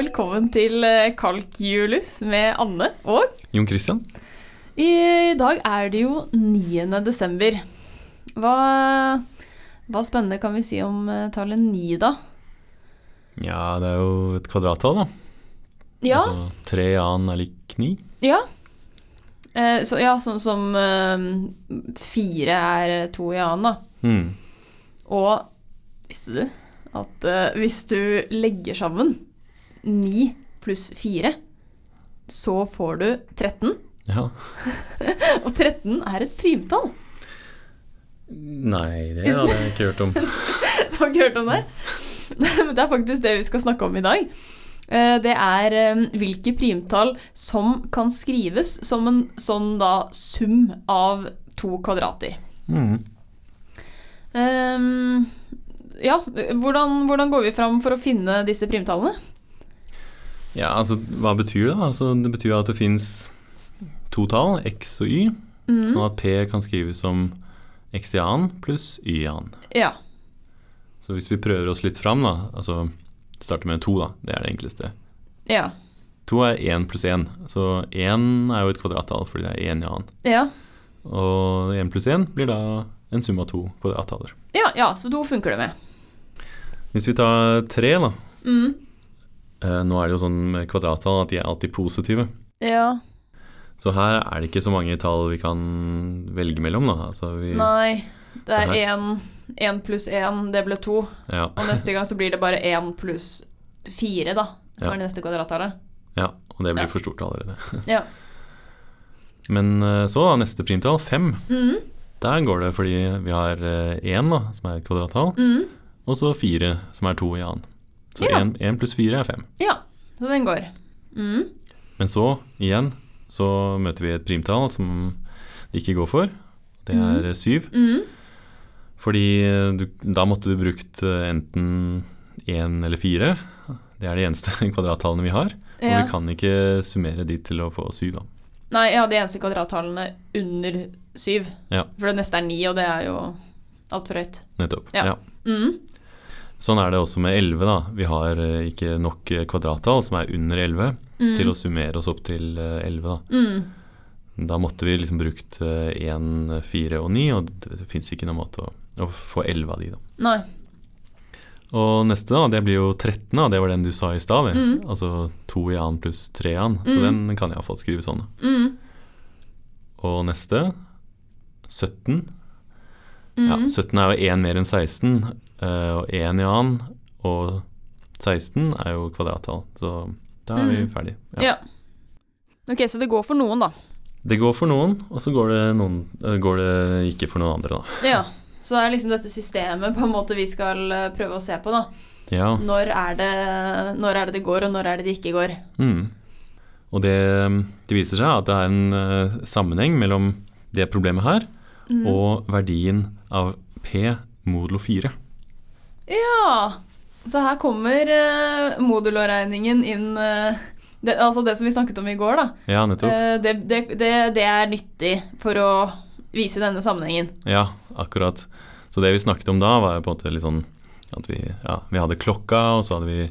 velkommen til eh, Kalkjulus med Anne og Jon Christian? I dag er det jo 9. desember. Hva, hva spennende kan vi si om eh, tallet 9, da? Ja, det er jo et kvadrattall, da. Ja. Altså tre annen er lik ni. ja. Eh, så, ja, sånn som eh, fire er to i annen, da. Mm. Og visste du at eh, hvis du legger sammen 9 pluss 4, så får du 13? Ja. Og 13 er et primtall. Nei, det hadde jeg ikke hørt om. Du har ikke hørt om det? Men det er faktisk det vi skal snakke om i dag. Eh, Det er eh, hvilke primtall som kan skrives som en sånn da sum av to kvadrater. Mm. Um, ja, hvordan, hvordan går vi fram for å finne disse primtallene? Ja, altså, hva betyr det? Altså, det betyr at det fins to tall, x og y, mm. sånn at p kan skrives som x i annen pluss y i annen. Ja. Så hvis vi prøver oss litt fram, da, altså starte med to, da, det er det enkleste. Ja. To er én pluss én, så én er jo et kvadrattall fordi det er én i annen. Ja. Og én pluss én blir da en sum av to kvadrattaller. ja, ja, så to funker det med. Hvis vi tar tre, da. Mm. Eh, nå er det jo sånn med kvadrattall at de er alltid positive. Ja. Så her er det ikke så mange tall vi kan velge mellom, da. Altså vi, Nei, det er én pluss én, det ble to. ja, Og neste gang så blir det bare én pluss fire, da. Som Ja. er det neste kvadrattallet. ja, og det blir Ja. for stort allerede. Ja. Men eh, så, da, neste primtall, fem. Mm. Der går det fordi vi har én, da, som er et kvadrattall, Mm. og så fire, som er to i annen. Så Ja. pluss fire er fem. Ja, så den går. Mm. Men så, igjen, så møter vi et primtall som det ikke går for. Det er mm. syv. Mm. Fordi du, da måtte du brukt eh, enten én eller fire. Det er de eneste kvadrattallene vi har. Og Ja. vi kan ikke summere de til å få syv, da. Nei, jeg ja, de eneste kvadrattallene under syv. Ja. For det neste er ni, og det er jo altfor høyt. Nettopp. Ja. Ja. Mm. Sånn er det også med 11, da. Vi har eh, ikke nok eh, kvadrattall som er under 11 Mm. til å summere oss opp til eh, 11, da. Mm. Da måtte vi liksom brukt 1, 4 og 9, og det, det fins ikke noen måte å, å få 11 av de, da. Nei. Og neste, da, det blir jo 13, da. Det var den du sa i stad. Mm. Altså 2 i annen pluss 3 i annen. Så Mm. den kan jeg iallfall skrive sånn. Mm. Og neste 17. Ja, 17 er jo 1 mer enn 16, eh, og 1 i annen. Og 16 er jo kvadrattall, så da er vi Mm. ferdig. Ja. Ok, så det går for noen, da. Det går for noen, og så går det, noen, eh, går det ikke for noen andre, da. Ja. Så det er liksom dette systemet på en måte vi skal eh, prøve å se på, da. Ja. Når er det, når er det det går, og når er det det ikke går? Mm. Og det, det viser seg at det er en sammenheng mellom det problemet her Mm. og verdien av P modulo 4. Ja! Så her kommer uh, modulårregningen inn eh, det, Altså det som vi snakket om i går, da. Ja, nettopp. Eh, det, det, det, det er nyttig for å vise denne sammenhengen. Ja, akkurat. Så det vi snakket om da, var jo på en måte litt sånn at vi, ja, vi hadde klokka, og så hadde vi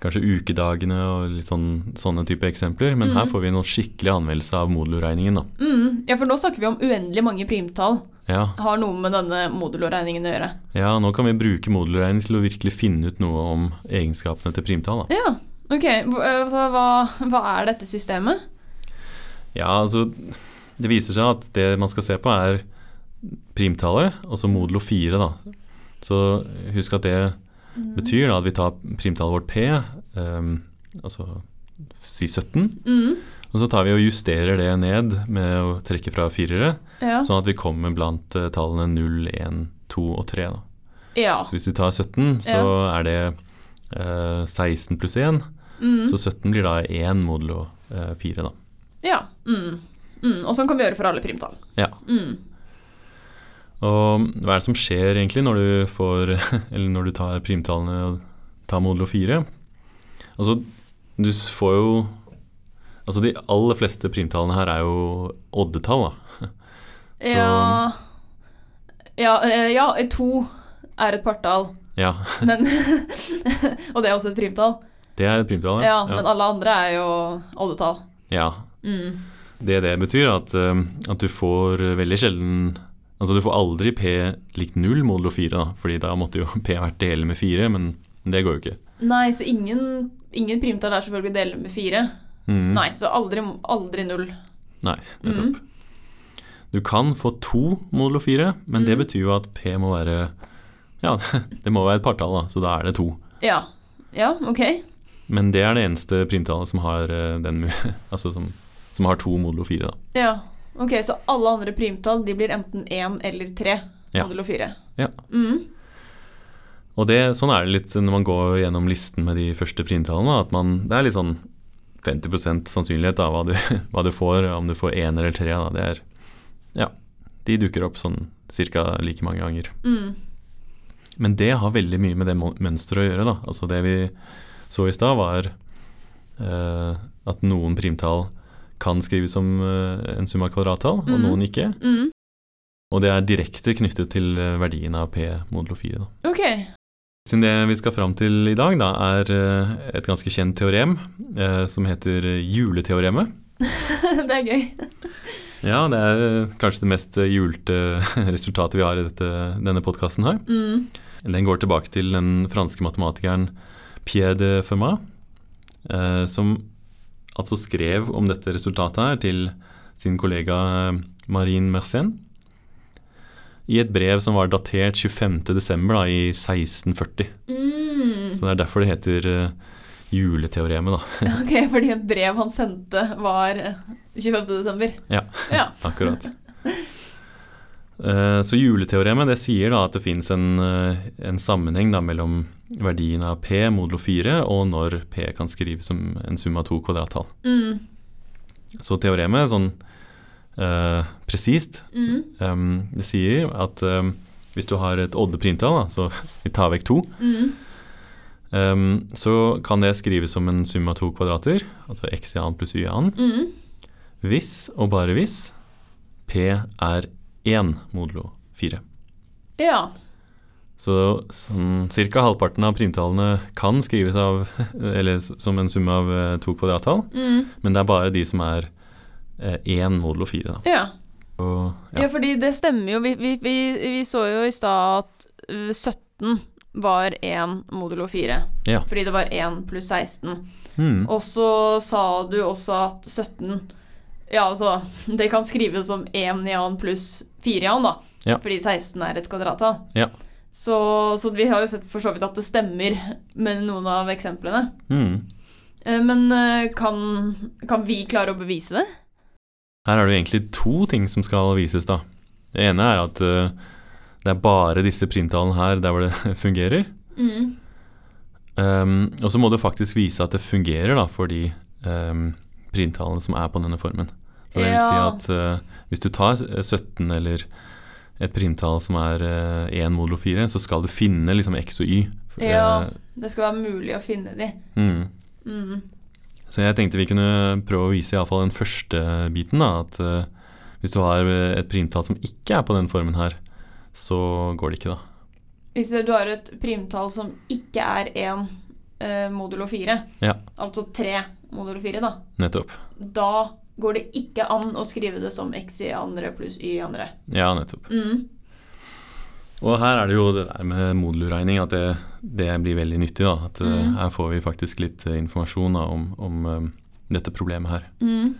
kanskje ukedagene og litt sånn, sånne type eksempler. Men her Mhm. får vi noen skikkelig anvendelse av moduloregningen. da. Mm, ja, for nå snakker vi om uendelig mange primtall. Ja, Har noe med denne moduloregningen å gjøre. ja, nå kan vi bruke moduloregning til å virkelig finne ut noe om egenskapene til primtall, da. Ja, ok. Eh, Så hva, hva er dette systemet? Ja, altså Det viser seg at det man skal se på, er primtallet, og så modulo 4, da. Så husk at det betyr da at vi tar primtallet vårt P, um, altså si 17, Mm, og så tar vi og justerer det ned med å trekke fra firere, ja. sånn at vi kommer blant uh, tallene 0, 1, 2 og 3. Da. ja. Så hvis vi tar 17, så er det uh, 16 pluss 1, Mm, så 17 blir da 1 modulo uh, 4, da. ja. Mm, mm. Og sånn kan vi gjøre for alle primtall. Ja. Mm. Og hva er det som skjer egentlig når du får Eller når du tar primtallene og tar modulo 4? Altså, du får jo Altså, de aller fleste primtallene her er jo oddetall, da. Så- Ja ja, eh, ja, to er et partall, Ja. men Og det er også et primtall. Det er et primtall, Ja, ja men alle andre er jo oddetall. ja. Mm. Det det betyr, at, eh, at du får veldig sjelden Altså du får aldri P lik null modulo 4, da, fordi da måtte jo P vært dele med 4, men det går jo ikke. Nei, så ingen, ingen primtall er selvfølgelig delt med fire. Mm. Nei, så aldri, aldri null. Nei, nettopp. Du kan få to modulo 4, men det Mm. betyr jo at P må være Ja, det må være et partall, da, så da er det to. Ja. Ja, ok. Men det er det eneste primtallet som har eh, den Altså som, som har to modulo 4, da. Ja. Ok, så alle andre primtall de blir enten én eller tre. Ja. Og, fire. Ja. Mm. Og det, sånn er det litt når man går gjennom listen med de første primtallene. At man, det er litt sånn 50% sannsynlighet av hva du, hva du får, om du får én eller tre. Da. Det er, ja, de dukker opp sånn ca. like mange ganger. Mm. Men det har veldig mye med det mønsteret å gjøre. Da. Altså det vi så i stad, var eh, at noen primtall kan skrives som eh, en sum av kvadrattall, og Mhm. noen ikke. Mm. Og det er direkte knyttet til eh, verdien av P modulo 4. Da. Ok. Siden det vi skal fram til i dag, da, er eh, et ganske kjent teorem eh, som heter juleteoremet. det er gøy. Ja, det er kanskje det mest julete julte resultatet vi har i dette, denne podkasten her. Mm. Den går tilbake til den franske matematikeren Pierre de Fermat, eh, som altså skrev om dette resultatet her til sin kollega eh, Marine Mersenne i et brev som var datert 25.12. i 1640. Mm. Så det er derfor det heter eh, juleteoremet, da. Ok, fordi et brev han sendte var 25. desember. Ja. Ja. Akkurat. Eh, Så juleteoremet det sier da at det finnes en, eh, en sammenheng da mellom verdien av P modulo 4 og når P kan skrives som en sum av to kvadrattall. Mm. Så teoremet sånn uh, presist Mm. um, det sier at um, hvis du har et oddeprimtall, da, så vi tar vekk to, Mm. um, så kan det skrives som en sum av to kvadrater, altså x i annen pluss y i annen, Mm. hvis og bare hvis P er 1 modulo 4. Ja. Så sånn, ca. halvparten av primtallene kan skrives av, eller som en sum av eh, to kvadrattall, Mm. men det er bare de som er én modulo 4. Da. ja. Og, Ja, ja. fordi det stemmer jo. Vi, vi, vi, vi så jo i stad at uh, 17 var 1 modulo 4. Ja. Fordi det var 1 pluss 16. Mm. Og så sa du også at 17 Ja, altså Det kan skrives som 1 i annen pluss 4 i han, da. Ja. Fordi 16 er et kvadrattall. Ja. Så, så vi har jo sett for så vidt at det stemmer med noen av eksemplene. Hmm. Eh, Men eh, kan, kan vi klare å bevise det? Her er det jo egentlig to ting som skal vises, da. Det ene er at eh, det er bare disse primtallene her der hvor det fungerer. Mm. Um, og så må du faktisk vise at det fungerer da, for de um, primtallene som er på denne formen. Så det vil si at uh, hvis du tar eh, 17 eller et primtall som er uh, 1 modulo 4, så skal du finne liksom x og y. Ja. eh, Det skal være mulig å finne de. mm. Mm. Så jeg tenkte vi kunne prøve å vise iallfall den første biten. da, At uh, hvis du har eh, et primtall som ikke er på den formen her, så går det ikke, da. Hvis du har et primtall som ikke er 1 uh, modulo 4, Ja. altså 3 modulo 4, da, Nettopp. da går det ikke an å skrive det som x i andre pluss y i andre. Ja, nettopp. Mm. Og her er det jo det der med modulregning at det, det blir veldig nyttig. da, At eh, Mm. her får vi faktisk litt eh, informasjon da, om, om eh, dette problemet her. Mm.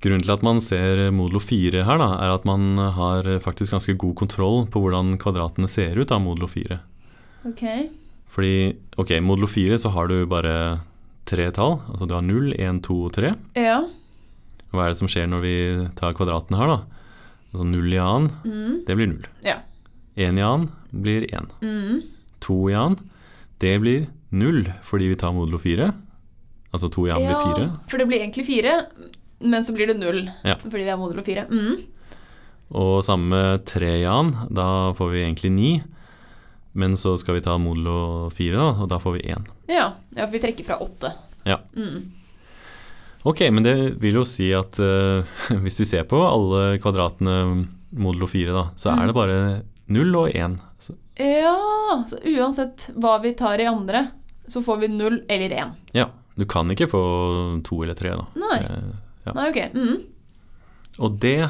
Grunnen til at man ser modulo 4 her, da, er at man har faktisk ganske god kontroll på hvordan kvadratene ser ut av modulo 4. Ok. Fordi ok, modulo 4 så har du bare tre tall. Altså du har 0, 1, 2 og 3. Ja. Hva er det som skjer når vi tar kvadratene her, da? Altså null i annen, Mm. det blir null. Ja. Én i annen blir én. Mm. To i annen, det blir null fordi vi tar modulo fire. Altså to i annen blir 4. for det blir egentlig fire, men så blir det null Ja. fordi vi har modulo fire. Mm. Og samme 3 i annen, da får vi egentlig ni. Men så skal vi ta modulo fire, da, og da får vi én. Ja. ja, for vi trekker fra åtte. Ja. Mm. Ok, men det vil jo si at uh, hvis vi ser på alle kvadratene modulo 4, da, så Mm. er det bare 0 og 1. Så, Ja, så uansett hva vi tar i andre, så får vi 0 eller 1. Ja. Du kan ikke få 2 eller 3, da. Nei. Eh, ja. Nei, ok. Mm. Og det,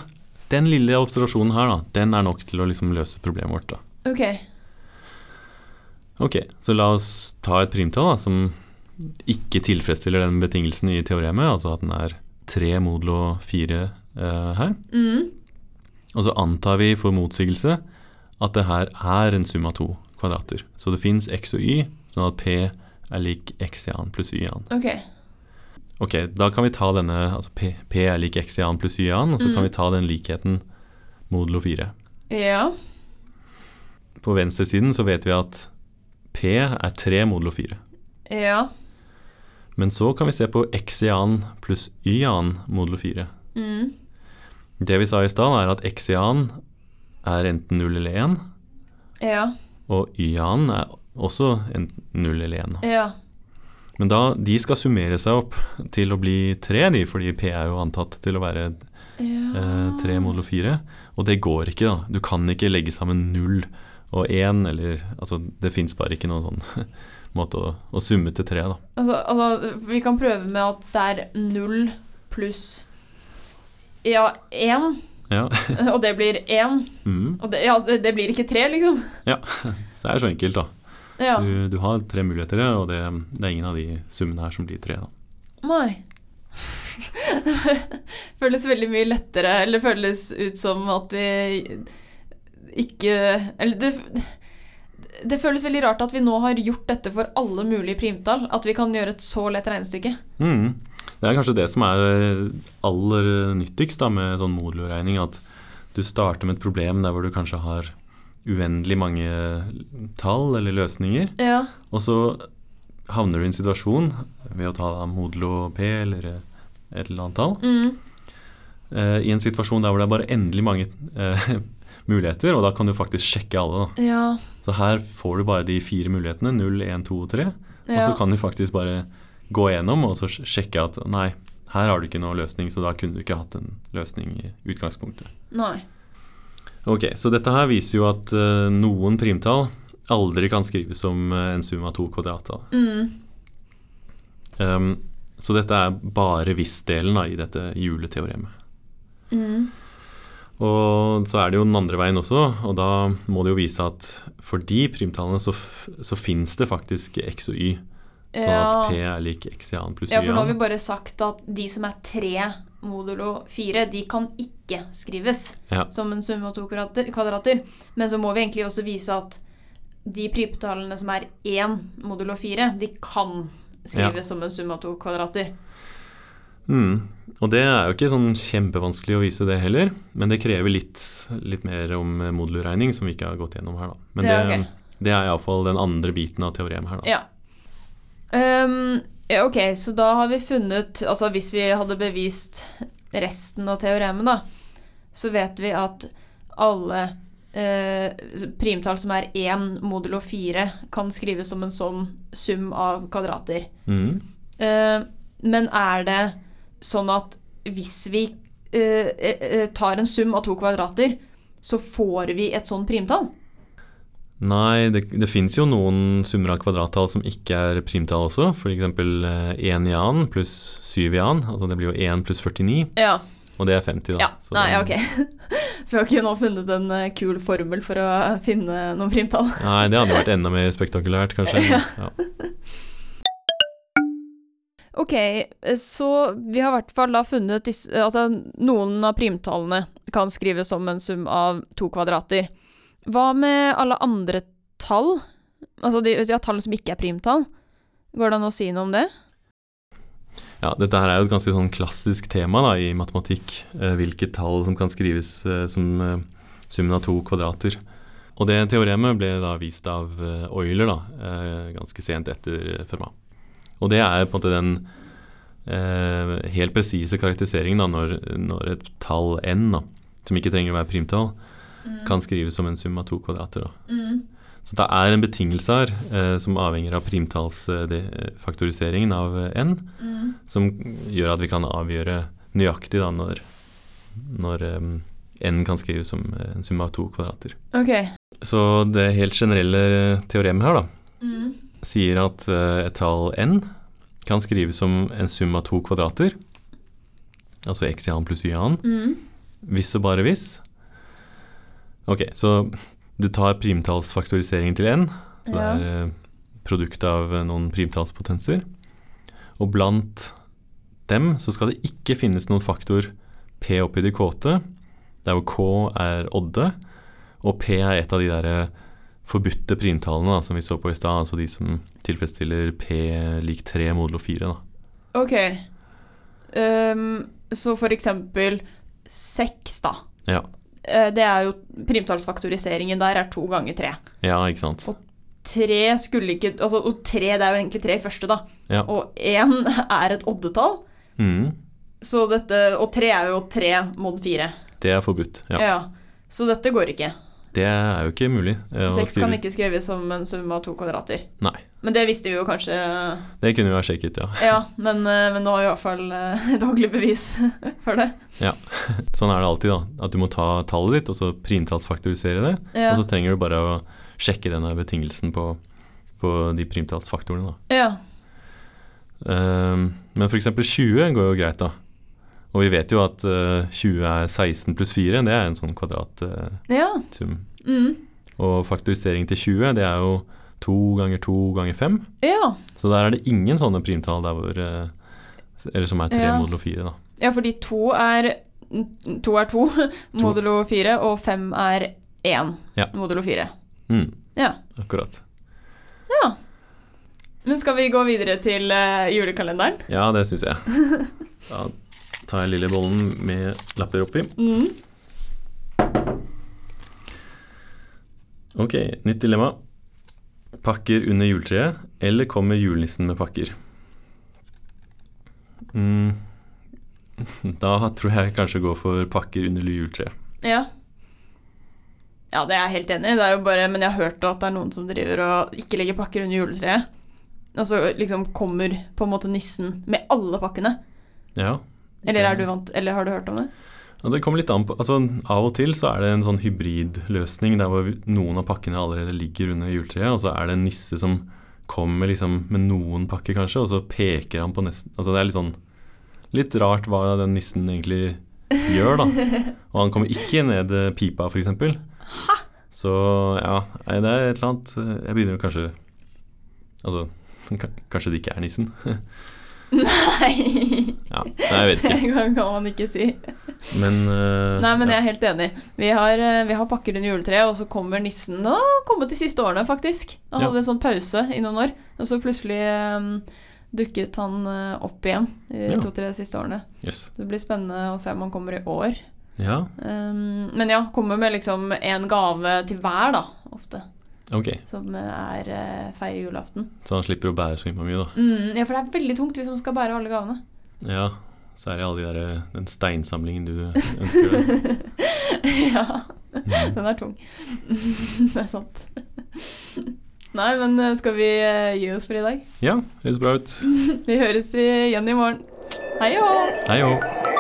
den lille observasjonen her, da, den er nok til å liksom løse problemet vårt. da. Ok. Ok, så la oss ta et primtall da, som ikke tilfredsstiller den betingelsen i teoremet, altså at den er tre modulo fire eh, her. Mm. Og så antar vi for motsigelse at det her er en sum av to kvadrater. Så det fins x og y, sånn at p er lik x i annen pluss y i annen. Ok. Ok, da kan vi ta denne, altså p, p er lik x i annen pluss y i annen, og så Mm. kan vi ta den likheten modulo 4. Ja. På venstresiden så vet vi at p er 3 modulo 4. Ja. Men så kan vi se på x i annen pluss y i annen modulo 4. Mm. Det vi sa i stad, er at x i annen er enten 0 eller 1, Ja. og y i annen er også enten 0 eller 1. Ja. Men da, de skal summere seg opp til å bli 3, de, fordi p er jo antatt til å være ja. eh, 3 modulo 4. Og det går ikke, da. Du kan ikke legge sammen 0 og 1, eller Altså, det fins bare ikke noen sånn måte å, å summe til 3, da. Altså, altså, vi kan prøve med at det er null pluss ja, én, Ja. og det blir én. Mm. Og det, ja, det, det blir ikke tre, liksom. Så det er så enkelt, da. Ja. Du, du har tre muligheter, og det, det er ingen av de summene her som blir tre, da. Nei. føles veldig mye lettere, eller føles ut som at vi ikke Eller det, det føles veldig rart at vi nå har gjort dette for alle mulige primtall. At vi kan gjøre et så lett regnestykke. Mm. Det er kanskje det som er aller nyttigst da, med sånn moduloregning, at du starter med et problem der hvor du kanskje har uendelig mange tall eller løsninger, Ja. og så havner du i en situasjon ved å ta da modulo p eller et eller annet tall, Mm. eh, i en situasjon der hvor det er bare endelig mange eh, muligheter, og da kan du faktisk sjekke alle. Da. Ja. Så her får du bare de fire mulighetene, 0, 1, 2 og 3, og så kan du faktisk bare gå gjennom og så sjekke at nei, her har du ikke noen løsning, så da kunne du ikke hatt en løsning i utgangspunktet. Nei. Ok, Så dette her viser jo at uh, noen primtall aldri kan skrives som uh, en sum av to kvadrattall. Mm. Um, så dette er bare hvis-delen i dette juleteoremet. Mm. Og så er det jo den andre veien også, og da må det jo vise at for de primtallene så, så fins det faktisk x og y. Sånn at p er lik x i annen pluss Ja, y Ja, for nå har vi bare sagt at de som er tre modulo fire, de kan ikke skrives Ja. som en sum av to kvadrater. Men så må vi egentlig også vise at de primtallene som er én modulo fire, de kan skrives som en sum av to kvadrater. Mm. Og det er jo ikke sånn kjempevanskelig å vise det heller, men det krever litt, litt mer om modulregning, som vi ikke har gått gjennom her, da. Men det, det, er det er iallfall den andre biten av teoremet her, da. Ja. Um, ja, ok, så da har vi funnet Altså hvis vi hadde bevist resten av teoremet, da, så vet vi at alle eh, primtall som er 1 modulo 4, kan skrives som en sånn sum av kvadrater. Mm. Eh, men er det sånn at hvis vi eh, eh, tar en sum av to kvadrater, så får vi et sånn primtall? Nei, det, det fins jo noen summer av kvadrattall som ikke er primtall også. F.eks. Uh, 1 i annen pluss 7 i annen. Altså det blir jo 1 pluss 49, Ja. og det er 50, da. Ja, Så nei, ok. Så vi har ikke nå funnet en eh, kul formel for å finne noen primtall. Nei, det hadde vært enda mer spektakulært, kanskje. Ja. Ja. Ok, så vi har i hvert fall da funnet disse, at noen av primtallene kan skrives som en sum av to kvadrater. Hva med alle andre tall? Altså de de tall som ikke er primtall? Går det an å si noe om det? Ja, dette her er jo et ganske sånn klassisk tema da, i matematikk. Eh, hvilke tall som kan skrives eh, som eh, summen av to kvadrater. Og det teoremet ble da vist av Euler ganske sent etter Fermat. Og det er på en måte den eh, helt presise karakteriseringen da, når, når et tall n, da, som ikke trenger å være primtall, kan skrives som en sum av to kvadrater. Mm. Så det er en betingelse her eh, som avhenger av primtallsfaktoriseringen av eh, n, Mm. som gjør at vi kan avgjøre nøyaktig da når, når em, n kan skrives som eh, en sum av to kvadrater. Okay. Så det helt generelle teoremet her da, Mm. Sier at eh, et tall n kan skrives som en sum av to kvadrater, altså x i annen pluss y i annen, Mm. hvis og bare hvis. Ok, så du tar primtallsfaktoriseringen til n, så Ja. det er eh, produkt av noen primtallspotenser. Og blant dem så skal det ikke finnes noen faktor p oppi det kåte, der hvor k er odde, og p er et av de der eh, forbudte primtallene da, som vi så på i stad, altså de som tilfredsstiller p lik 3 modulo 4. Da. Ok. Um, så for eksempel 6, da. Ja. Eh, det er jo Primtallsfaktoriseringen der er to ganger tre. ja, ikke sant. Tre skulle ikke altså, Og tre, det er jo egentlig tre i første, da. Ja. Og én er et oddetall. Mm, Så dette, og tre er jo tre mod fire. det er forbudt. Ja. Ja. Så dette går ikke. Det er jo ikke mulig. eh, Seks kan ikke skrives som en sum av to kvadrater. Nei. Men det visste vi jo kanskje Det kunne vi ha sjekket, ja. Ja, men, eh, men nå har vi i hvert fall eh, daglig bevis for det. Ja. Sånn er det alltid, da. At du må ta tallet ditt, og så primtallsfaktorisere det. Ja. Og så trenger du bare å sjekke denne betingelsen på, på de primtallsfaktorene, da. ja. Um, men f.eks. 20 går jo greit, da. Og vi vet jo at uh, 20 er 16 pluss 4, det er en sånn kvadratsum. Ja. Mm. og faktorisering til 20, det er jo 2 ganger 2 ganger 5. Ja. Så der er det ingen sånne primtall der hvor uh, Eller som er 3 Ja. modulo 4, da. ja, fordi 2 er 2, er 2 modulo 4, og 5 er 1 Ja. modulo 4. Mm, Ja. akkurat. Men skal vi gå videre til eh, julekalenderen? Ja, det syns jeg. Da tar jeg lille bollen med lapper oppi. Mm. Ok, nytt dilemma. Pakker under juletreet, eller kommer julenissen med pakker? Mm. Da tror jeg kanskje går for pakker under juletreet. Ja. Ja, det er jeg helt enig i. Bare, men jeg har hørt at det er noen som driver og ikke legger pakker under juletreet. Og så liksom kommer på en måte nissen med alle pakkene. Ja. Eller, er du vant, eller har du hørt om det? Ja, det kommer litt an på altså, Av og til så er det en sånn hybridløsning der hvor noen av pakkene allerede ligger under juletreet, og så er det en nisse som kommer liksom med noen pakker, kanskje, og så peker han på nesten Altså det er litt sånn Litt rart hva den nissen egentlig gjør, da. Og han kommer ikke ned eh, pipa, f.eks. Så ja, det er et eller annet eh, Jeg begynner kanskje Altså, kanskje det ikke er nissen. Nei, Ja, jeg vet det kan kan man ikke si. Men uh, Nei, men jeg er helt enig. Vi har, eh, vi har pakker under juletreet, og så kommer nissen Å, kommet de siste årene, faktisk. Han hadde en sånn pause i noen år, og så plutselig um, dukket han opp igjen i de Ja. to-tre siste årene. Yes. Det blir spennende å se om han kommer i år. Ja, Um, men ja, kommer med liksom en gave til hver, da, ofte. Okay. Som er uh, feirer julaften. Så han slipper å bære så mye, da. Mm, ja, for det er veldig tungt hvis man skal bære alle gavene. Ja, så er det alle de der, den steinsamlingen du ønsker deg. ja, Mm. den er tung. det er sant. Nei, men eh, skal vi eh, gi oss for i dag? Ja, høres bra ut. Vi høres igjen i morgen. Hei og hå.